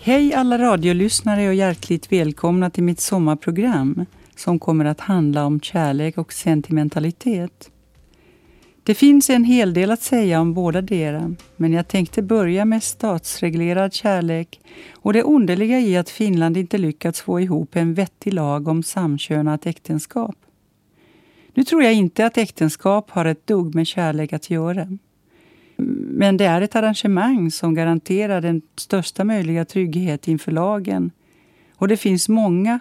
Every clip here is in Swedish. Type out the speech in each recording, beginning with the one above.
Hej alla radiolyssnare och hjärtligt välkomna till mitt sommarprogram som kommer att handla om kärlek och sentimentalitet. Det finns en hel del att säga om båda dera, men jag tänkte börja med statsreglerad kärlek och det underliga i att Finland inte lyckats få ihop en vettig lag om samkönat äktenskap. Nu tror jag inte att äktenskap har ett dugg med kärlek att göra. Men det är ett arrangemang som garanterar den största möjliga trygghet inför lagen. Och det finns många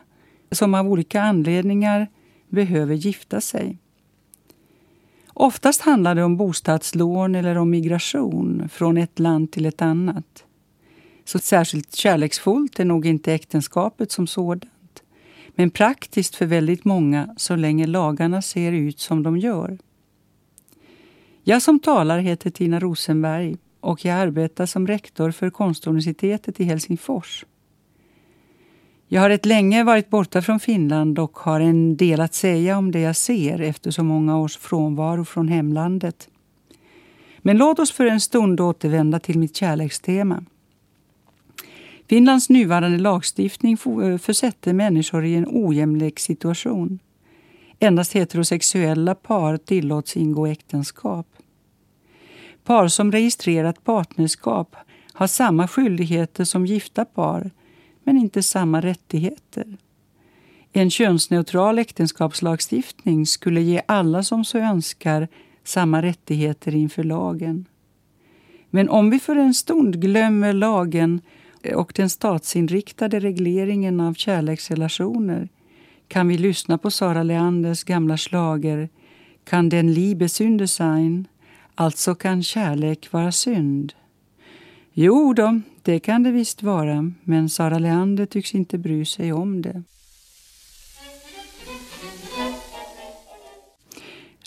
som av olika anledningar behöver gifta sig. Oftast handlar det om bostadslån eller om migration från ett land till ett annat. Så särskilt kärleksfullt är nog inte äktenskapet som sådant. Men praktiskt för väldigt många så länge lagarna ser ut som de gör. Jag som talar heter Tina Rosenberg och jag arbetar som rektor för Konstuniversitetet i Helsingfors. Jag har ett länge varit borta från Finland och har en del att säga om det jag ser efter så många års frånvaro från hemlandet. Men låt oss för en stund återvända till mitt kärlekstema. Finlands nuvarande lagstiftning eh, försätter människor i en ojämlik situation. Endast heterosexuella par tillåts ingå äktenskap. Par som registrerat partnerskap har samma skyldigheter som gifta par men inte samma rättigheter. En könsneutral äktenskapslagstiftning skulle ge alla som så önskar samma rättigheter inför lagen. Men om vi för en stund glömmer lagen och den statsinriktade regleringen av kärleksrelationer kan vi lyssna på Sara Leanders gamla slager Kan den Liebe Sünde sein? Alltså kan kärlek vara synd. Jo då, det kan det visst vara, men Sara Leander tycks inte bry sig om det.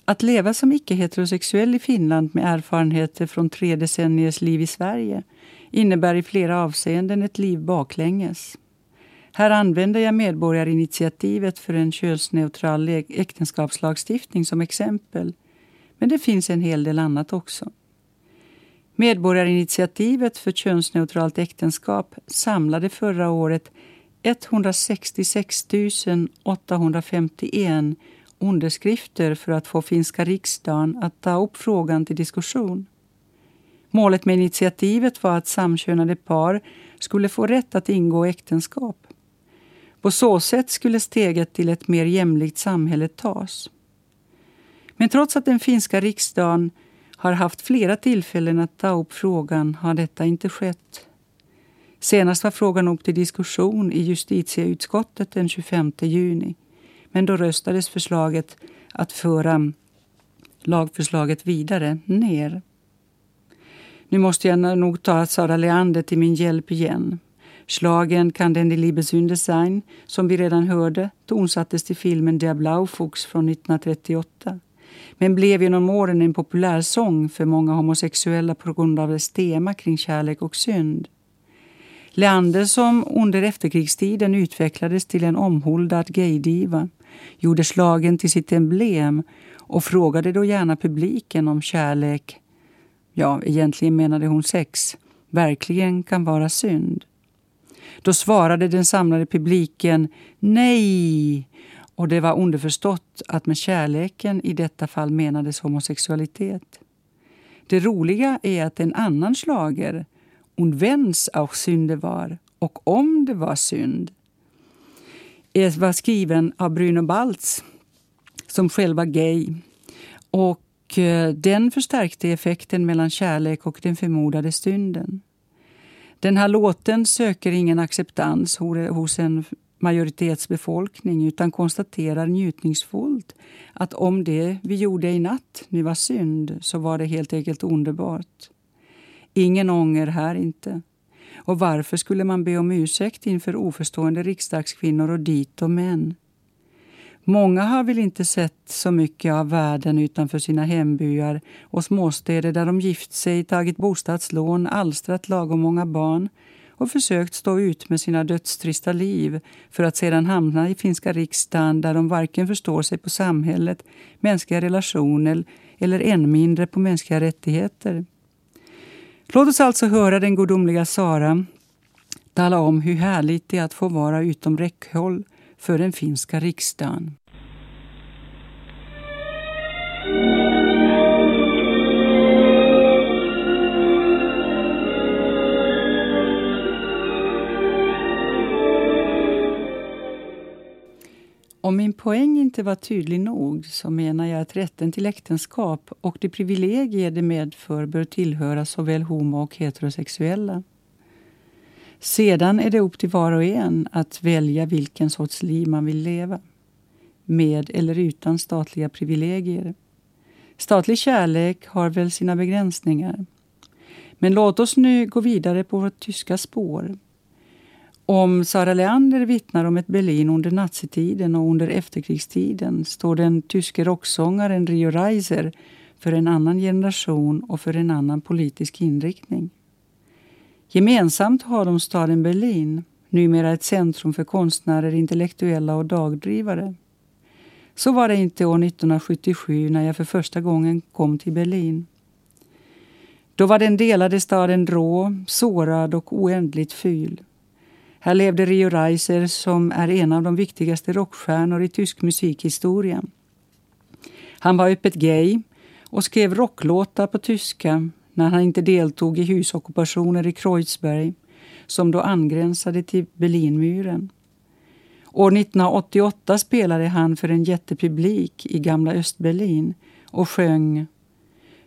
Att leva som icke-heterosexuell i Finland med erfarenheter från tre decenniers liv i Sverige innebär i flera avseenden ett liv baklänges. Här använder jag medborgarinitiativet för en könsneutral äktenskapslagstiftning som exempel. Men det finns en hel del annat också. Medborgarinitiativet för könsneutralt äktenskap samlade förra året 166 851 underskrifter för att få finska riksdagen att ta upp frågan till diskussion. Målet med initiativet var att samkönade par skulle få rätt att ingå äktenskap. På så sätt skulle steget till ett mer jämlikt samhälle tas. Men trots att den finska riksdagen har haft flera tillfällen att ta upp frågan har detta inte skett. Senast var frågan upp till diskussion i justitieutskottet den 25 juni. Men då röstades förslaget att föra lagförslaget vidare ner. Nu måste jag nog ta Sara Leander till min hjälp igen. Slagen Kan den Liebe sein, som vi redan hörde, tonsattes till filmen Der Blaufuchs från 1938 men blev genom åren en populär sång för många homosexuella på grund av dess tema kring kärlek och synd. Leander, som under efterkrigstiden utvecklades till en omhuldad gaydiva, gjorde slagen till sitt emblem och frågade då gärna publiken om kärlek, ja, egentligen menade hon sex, verkligen kan vara synd. Då svarade den samlade publiken nej och det var underförstått att med kärleken i detta fall menades homosexualitet. Det roliga är att en annan slager, Und wenn's auch Sünde var, och om det var synd, var skriven av Bruno Baltz, som själv var gay. Och eh, den förstärkte effekten mellan kärlek och den förmodade synden. Den här låten söker ingen acceptans hos en majoritetsbefolkning utan konstaterar njutningsfullt att om det vi gjorde i natt nu var synd så var det helt enkelt underbart. Ingen ånger här inte. Och varför skulle man be om ursäkt inför oförstående riksdagskvinnor och dito män? Många har väl inte sett så mycket av världen utanför sina hembyar och småstäder där de gift sig, tagit bostadslån, alstrat lagom många barn och försökt stå ut med sina dödstrista liv för att sedan hamna i finska riksdagen där de varken förstår sig på samhället, mänskliga relationer eller än mindre på mänskliga rättigheter. Låt oss alltså höra den gudomliga Sara tala om hur härligt det är att få vara utom räckhåll för den finska riksdagen. Om min poäng inte var tydlig nog så menar jag att rätten till äktenskap och de privilegier det medför bör tillhöra såväl homo och heterosexuella. Sedan är det upp till var och en att välja vilken sorts liv man vill leva. Med eller utan statliga privilegier. Statlig kärlek har väl sina begränsningar. Men låt oss nu gå vidare på vårt tyska spår. Om Sara Leander vittnar om ett Berlin under nazitiden och under efterkrigstiden står den tyske rocksångaren Rio Reiser för en annan generation och för en annan politisk inriktning. Gemensamt har de staden Berlin, numera ett centrum för konstnärer, intellektuella och dagdrivare. Så var det inte år 1977 när jag för första gången kom till Berlin. Då var den delade staden rå, sårad och oändligt ful. Här levde Rio Reiser som är en av de viktigaste rockstjärnor i tysk musikhistoria. Han var öppet gay och skrev rocklåtar på tyska när han inte deltog i husockupationer i Kreuzberg som då angränsade till Berlinmuren. År 1988 spelade han för en jättepublik i gamla Östberlin och sjöng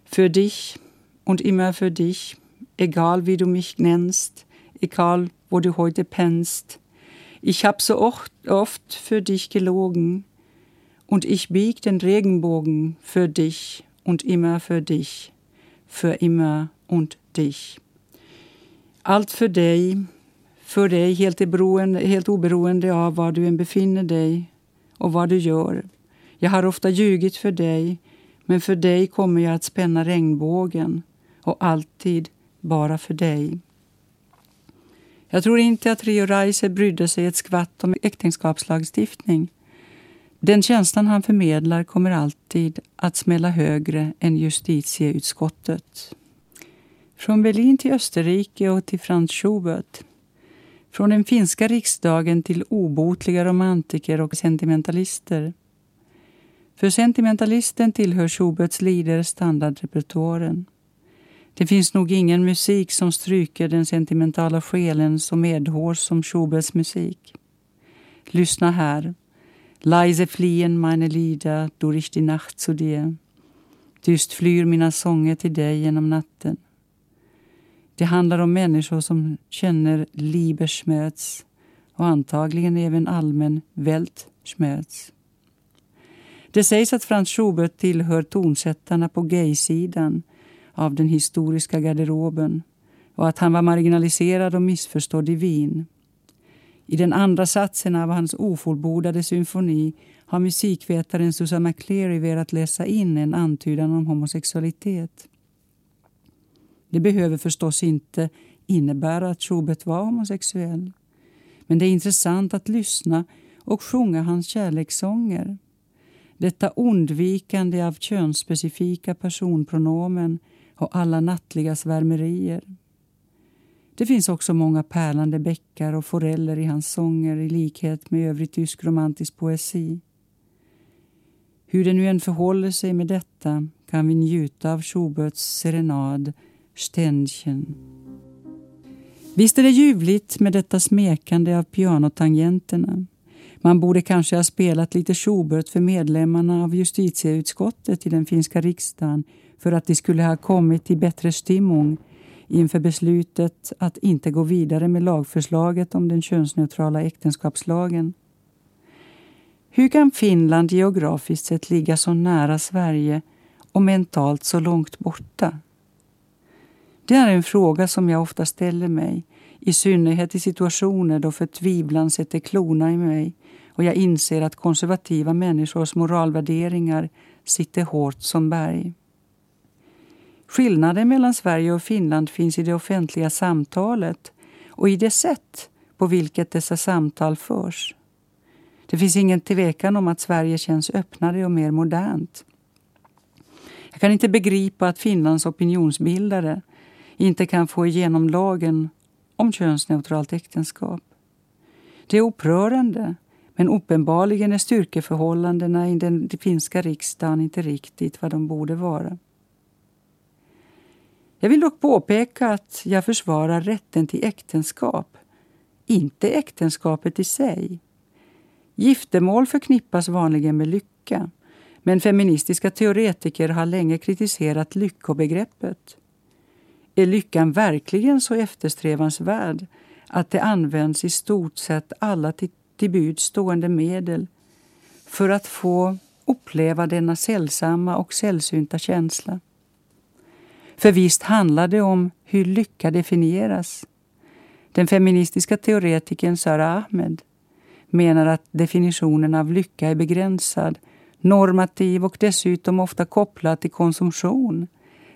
För dich und immer für dich, egal wie du mich nennst, egal wo du heute pennst. Ich hab so oft, oft für dich gelogen und ich bieg den Regenbogen für dich und immer für dich, für immer und dich. Allt för dig, för dig helt, beroende, helt oberoende av var du än befinner dig och vad du gör. Jag har ofta ljugit för dig, men för dig kommer jag att spänna regnbågen och alltid bara för dig. Jag tror inte att Rio Reiser brydde sig ett skvatt om äktenskapslagstiftning. Den känslan han förmedlar kommer alltid att smälla högre än justitieutskottet. Från Berlin till Österrike och till Franz Schubert. Från den finska riksdagen till obotliga romantiker och sentimentalister. För sentimentalisten tillhör Schuberts lider standardrepertoaren. Det finns nog ingen musik som stryker den sentimentala själen så medhårs som Schuberts musik. Lyssna här. Leise fliehen meine Lieder durch die Nacht zu dir. Tyst flyr mina sånger till dig genom natten. Det handlar om människor som känner Liebeschmerz och antagligen även allmän Weltschmerz. Det sägs att Franz Schubert tillhör tonsättarna på gay-sidan av den historiska garderoben och att han var marginaliserad och missförstådd i Wien. I den andra satsen av hans ofullbordade symfoni har musikvetaren Susan McCleary velat läsa in en antydan om homosexualitet. Det behöver förstås inte innebära att Schubert var homosexuell. Men det är intressant att lyssna och sjunga hans kärlekssånger. Detta undvikande av könsspecifika personpronomen och alla nattliga svärmerier. Det finns också många pärlande bäckar och foreller i hans sånger i likhet med övrig tysk romantisk poesi. Hur det nu än förhåller sig med detta kan vi njuta av Schuberts serenad Ständchen. Visst är det ljuvligt med detta smekande av pianotangenterna. Man borde kanske ha spelat lite Schubert för medlemmarna av justitieutskottet i den finska riksdagen för att de skulle ha kommit i bättre stimmung inför beslutet att inte gå vidare med lagförslaget om den könsneutrala äktenskapslagen. Hur kan Finland geografiskt sett ligga så nära Sverige och mentalt så långt borta? Det är en fråga som jag ofta ställer mig, i synnerhet i situationer då förtvivlan sätter klorna i mig och jag inser att konservativa människors moralvärderingar sitter hårt som berg. Skillnaden mellan Sverige och Finland finns i det offentliga samtalet och i det sätt på vilket dessa samtal förs. Det finns ingen tvekan om att Sverige känns öppnare och mer modernt. Jag kan inte begripa att Finlands opinionsbildare inte kan få igenom lagen om könsneutralt äktenskap. Det är upprörande, men uppenbarligen är styrkeförhållandena i den finska riksdagen inte riktigt vad de borde vara. Jag vill dock påpeka att jag försvarar rätten till äktenskap, inte äktenskapet i sig. Giftermål förknippas vanligen med lycka, men feministiska teoretiker har länge kritiserat lyckobegreppet. Är lyckan verkligen så eftersträvansvärd att det används i stort sett alla till, till bud stående medel för att få uppleva denna sällsamma och sällsynta känsla? För visst handlar det om hur lycka definieras. Den feministiska teoretikern Sara Ahmed menar att definitionen av lycka är begränsad, normativ och dessutom ofta kopplad till konsumtion,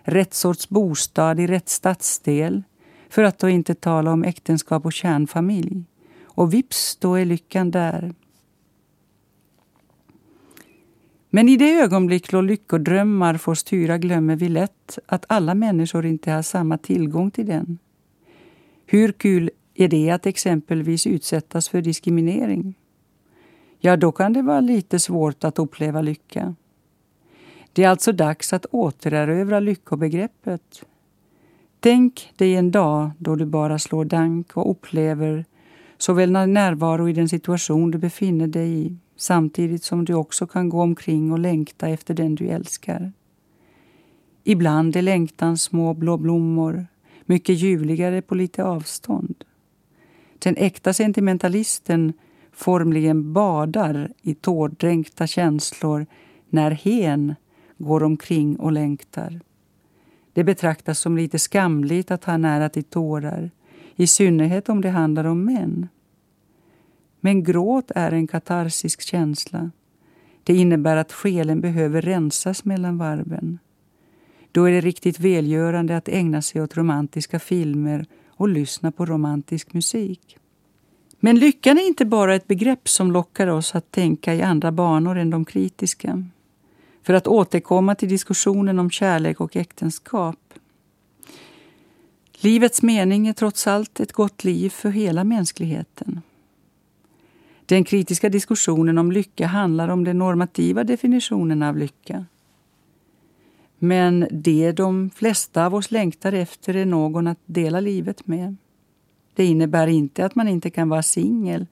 rätt sorts bostad i rätt stadsdel, för att då inte tala om äktenskap och kärnfamilj. Och vips, då är lyckan där. Men i det ögonblick då lyckodrömmar får styra glömmer vi lätt att alla människor inte har samma tillgång till den. Hur kul är det att exempelvis utsättas för diskriminering? Ja, då kan det vara lite svårt att uppleva lycka. Det är alltså dags att återerövra lyckobegreppet. Tänk dig en dag då du bara slår dank och upplever såväl närvaro i den situation du befinner dig i samtidigt som du också kan gå omkring och längta efter den du älskar. Ibland är längtan små blå blommor, mycket ljuvligare på lite avstånd. Den äkta sentimentalisten formligen badar i tårdränkta känslor när hen går omkring och längtar. Det betraktas som lite skamligt att ha nära till tårar, i synnerhet om det handlar om män. Men gråt är en katarsisk känsla. Det innebär att själen behöver rensas mellan varven. Då är det riktigt välgörande att ägna sig åt romantiska filmer och lyssna på romantisk musik. Men lyckan är inte bara ett begrepp som lockar oss att tänka i andra banor än de kritiska. För att återkomma till diskussionen om kärlek och äktenskap. Livets mening är trots allt ett gott liv för hela mänskligheten. Den kritiska diskussionen om lycka handlar om den normativa definitionen av lycka. Men det de flesta av oss längtar efter är någon att dela livet med. Det innebär inte att man inte kan vara singel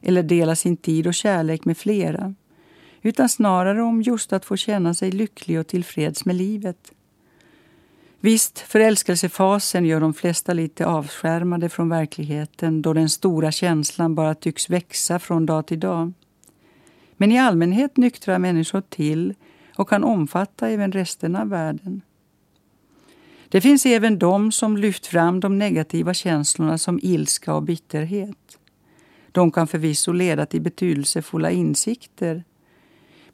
eller dela sin tid och kärlek med flera utan snarare om just att få känna sig lycklig och tillfreds med livet. Visst, förälskelsefasen gör de flesta lite avskärmade från verkligheten då den stora känslan bara tycks växa från dag till dag. Men i allmänhet nyktrar människor till och kan omfatta även resten av världen. Det finns även de som lyft fram de negativa känslorna som ilska och bitterhet. De kan förvisso leda till betydelsefulla insikter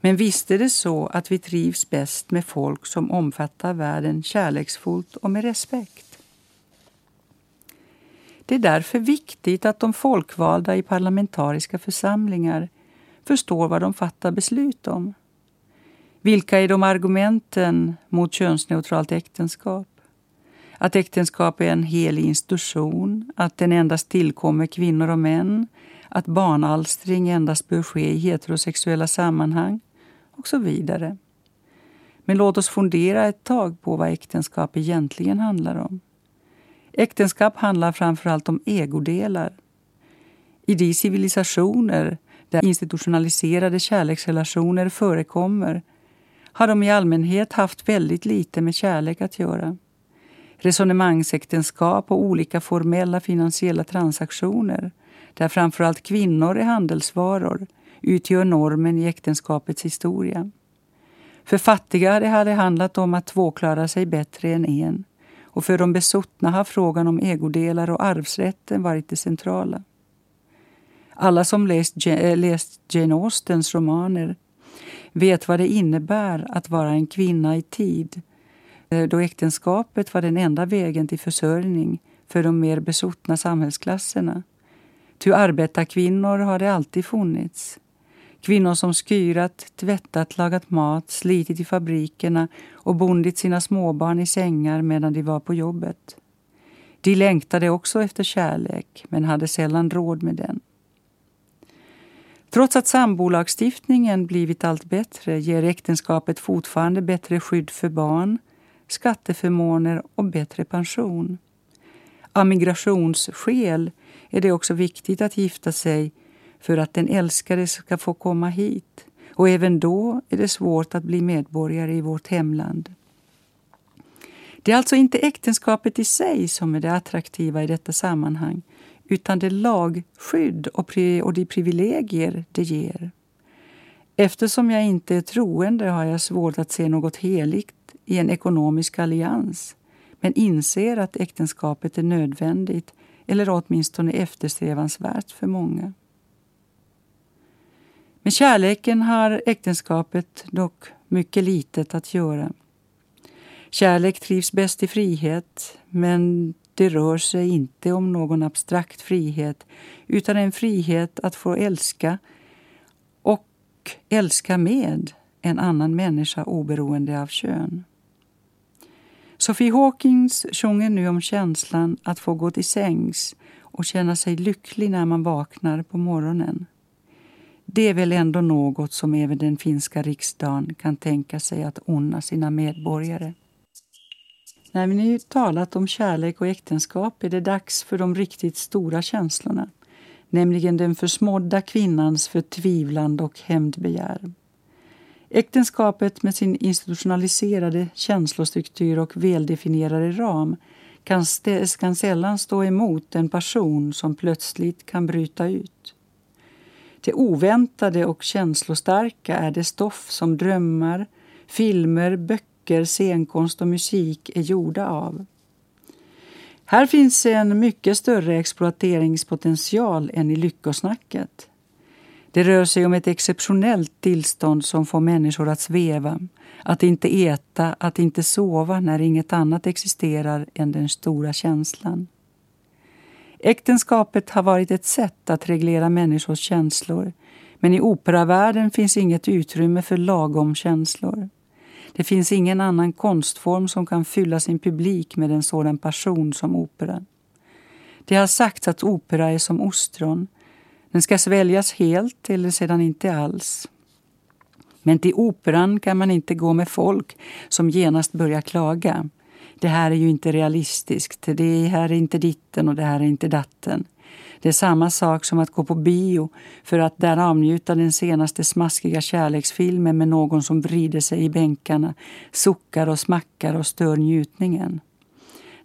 men visst är det så att vi trivs bäst med folk som omfattar världen kärleksfullt och med respekt. Det är därför viktigt att de folkvalda i parlamentariska församlingar förstår vad de fattar beslut om. Vilka är de argumenten mot könsneutralt äktenskap? Att äktenskap är en helig institution, att den endast tillkommer kvinnor och män, att barnalstring endast bör ske i heterosexuella sammanhang och så vidare. Men låt oss fundera ett tag på vad äktenskap egentligen handlar om. Äktenskap handlar framför allt om ägodelar. I de civilisationer där institutionaliserade kärleksrelationer förekommer har de i allmänhet haft väldigt lite med kärlek att göra. Resonemangsäktenskap och olika formella finansiella transaktioner där framförallt kvinnor är handelsvaror utgör normen i äktenskapets historia. För fattiga det hade handlat om att två klarar sig bättre än en och för de besuttna har frågan om ägodelar och arvsrätten varit det centrala. Alla som läst, äh, läst Jane Austens romaner vet vad det innebär att vara en kvinna i tid eh, då äktenskapet var den enda vägen till försörjning för de mer besuttna samhällsklasserna. Ty arbetarkvinnor har det alltid funnits. Kvinnor som skyrat, tvättat, lagat mat, slitit i fabrikerna och bundit sina småbarn i sängar medan de var på jobbet. De längtade också efter kärlek, men hade sällan råd med den. Trots att sambolagstiftningen blivit allt bättre ger äktenskapet fortfarande bättre skydd för barn, skatteförmåner och bättre pension. Av migrationsskäl är det också viktigt att gifta sig för att den älskade ska få komma hit. Och även då är det svårt att bli medborgare i vårt hemland. Det är alltså inte äktenskapet i sig som är det attraktiva i detta sammanhang utan det lagskydd och, och de privilegier det ger. Eftersom jag inte är troende har jag svårt att se något heligt i en ekonomisk allians men inser att äktenskapet är nödvändigt eller åtminstone eftersträvansvärt för många. Med kärleken har äktenskapet dock mycket litet att göra. Kärlek trivs bäst i frihet, men det rör sig inte om någon abstrakt frihet utan en frihet att få älska och älska med en annan människa oberoende av kön. Sophie Hawkins sjunger nu om känslan att få gå till sängs och känna sig lycklig när man vaknar på morgonen. Det är väl ändå något som även den finska riksdagen kan tänka sig att unna sina medborgare. När vi nu talat om kärlek och äktenskap är det dags för de riktigt stora känslorna, nämligen den försmådda kvinnans förtvivlan och hämndbegär. Äktenskapet med sin institutionaliserade känslostruktur och väldefinierade ram kan, kan sällan stå emot en passion som plötsligt kan bryta ut. Det oväntade och känslostarka är det stoff som drömmar, filmer, böcker, scenkonst och musik är gjorda av. Här finns en mycket större exploateringspotential än i lyckosnacket. Det rör sig om ett exceptionellt tillstånd som får människor att sväva, att inte äta, att inte sova när inget annat existerar än den stora känslan. Äktenskapet har varit ett sätt att reglera människors känslor men i operavärlden finns inget utrymme för lagom känslor. Det finns ingen annan konstform som kan fylla sin publik med en sådan passion som operan. Det har sagts att opera är som ostron. Den ska sväljas helt eller sedan inte alls. Men till operan kan man inte gå med folk som genast börjar klaga det här är ju inte realistiskt, det här är inte ditten och det här är inte datten. Det är samma sak som att gå på bio för att där avnjuta den senaste smaskiga kärleksfilmen med någon som vrider sig i bänkarna, suckar och smackar och stör njutningen.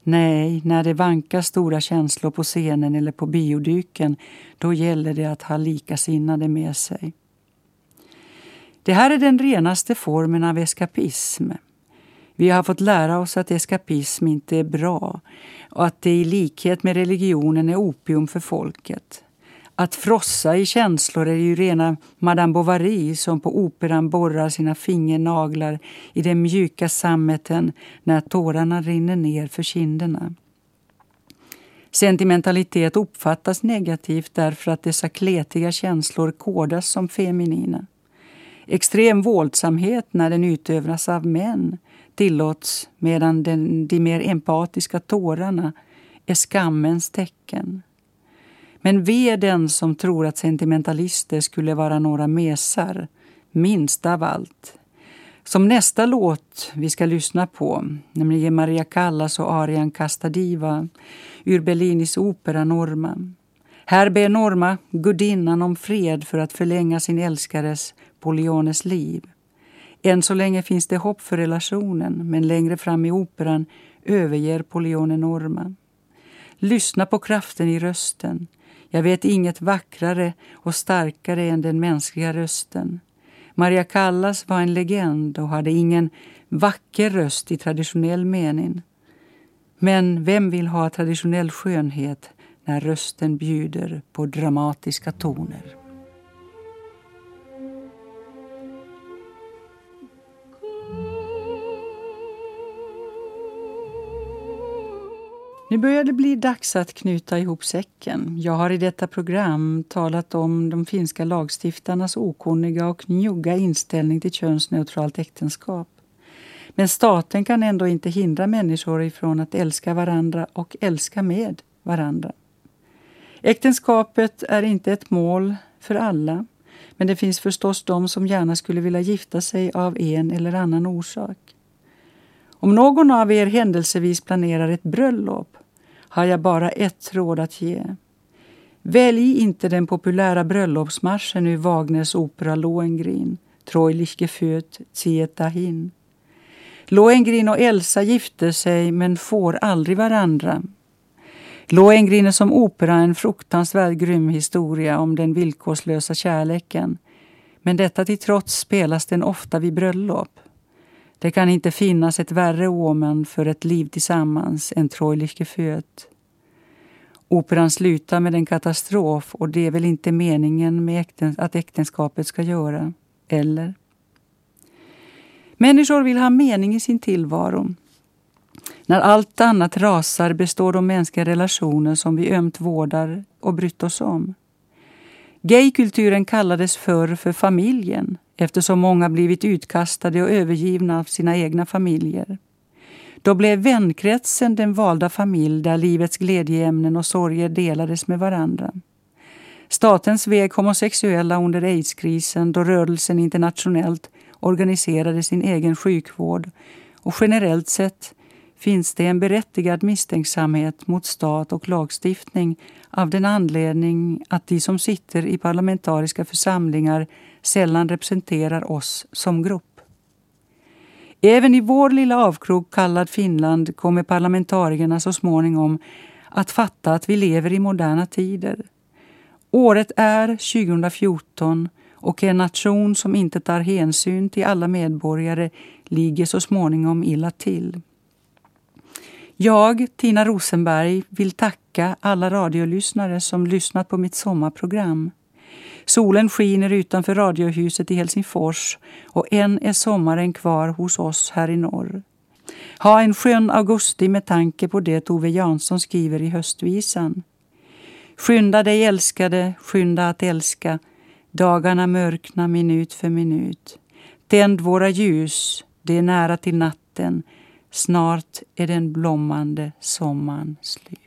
Nej, när det vankar stora känslor på scenen eller på bioduken, då gäller det att ha likasinnade med sig. Det här är den renaste formen av eskapism. Vi har fått lära oss att eskapism inte är bra och att det i likhet med religionen är opium för folket. Att frossa i känslor är ju rena Madame Bovary som på operan borrar sina fingernaglar i den mjuka sammeten när tårarna rinner ner för kinderna. Sentimentalitet uppfattas negativt därför att dessa kletiga känslor kodas som feminina. Extrem våldsamhet när den utövas av män tillåts medan den, de mer empatiska tårarna är skammens tecken. Men ve den som tror att sentimentalister skulle vara några mesar, minst av allt. Som nästa låt vi ska lyssna på, nämligen Maria Callas och Arian Castadiva ur Bellinis opera Norma. Här ber Norma gudinnan om fred för att förlänga sin älskares, Poliones liv. Än så länge finns det hopp för relationen men längre fram i operan överger Polione Norma. Lyssna på kraften i rösten. Jag vet inget vackrare och starkare än den mänskliga rösten. Maria Callas var en legend och hade ingen vacker röst i traditionell mening. Men vem vill ha traditionell skönhet när rösten bjuder på dramatiska toner. Nu börjar det bli dags att knyta ihop säcken. Jag har i detta program talat om de finska lagstiftarnas okunniga och njugga inställning till könsneutralt äktenskap. Men staten kan ändå inte hindra människor ifrån att älska varandra och älska med varandra. Äktenskapet är inte ett mål för alla men det finns förstås de som gärna skulle vilja gifta sig av en eller annan orsak. Om någon av er händelsevis planerar ett bröllop har jag bara ett råd att ge. Välj inte den populära bröllopsmarschen ur Wagners opera Lohengrin, Treulich geführt, zieht dahin. Lohengrin och Elsa gifte sig men får aldrig varandra. Lohengrin är som opera en fruktansvärd grym historia om den villkorslösa kärleken. Men detta till trots spelas den ofta vid bröllop. Det kan inte finnas ett värre omen för ett liv tillsammans än Treuliche Führt. Operan slutar med en katastrof och det är väl inte meningen med äktens att äktenskapet ska göra, eller? Människor vill ha mening i sin tillvaro. När allt annat rasar består de mänskliga relationer som vi ömt vårdar och brytt oss om. Gaykulturen kallades förr för familjen eftersom många blivit utkastade och övergivna av sina egna familjer. Då blev vänkretsen den valda familj där livets glädjeämnen och sorger delades med varandra. Staten svek homosexuella under aidskrisen då rörelsen internationellt organiserade sin egen sjukvård och generellt sett finns det en berättigad misstänksamhet mot stat och lagstiftning av den anledning att de som sitter i parlamentariska församlingar sällan representerar oss som grupp. Även i vår lilla avkrok kallad Finland kommer parlamentarikerna så småningom att fatta att vi lever i moderna tider. Året är 2014 och en nation som inte tar hänsyn till alla medborgare ligger så småningom illa till. Jag, Tina Rosenberg, vill tacka alla radiolyssnare som lyssnat på mitt sommarprogram. Solen skiner utanför Radiohuset i Helsingfors och än är sommaren kvar hos oss här i norr. Ha en skön augusti med tanke på det Tove Jansson skriver i höstvisan. Skynda dig älskade, skynda att älska. Dagarna mörkna minut för minut. Tänd våra ljus, det är nära till natten. Snart är den blommande sommaren slut.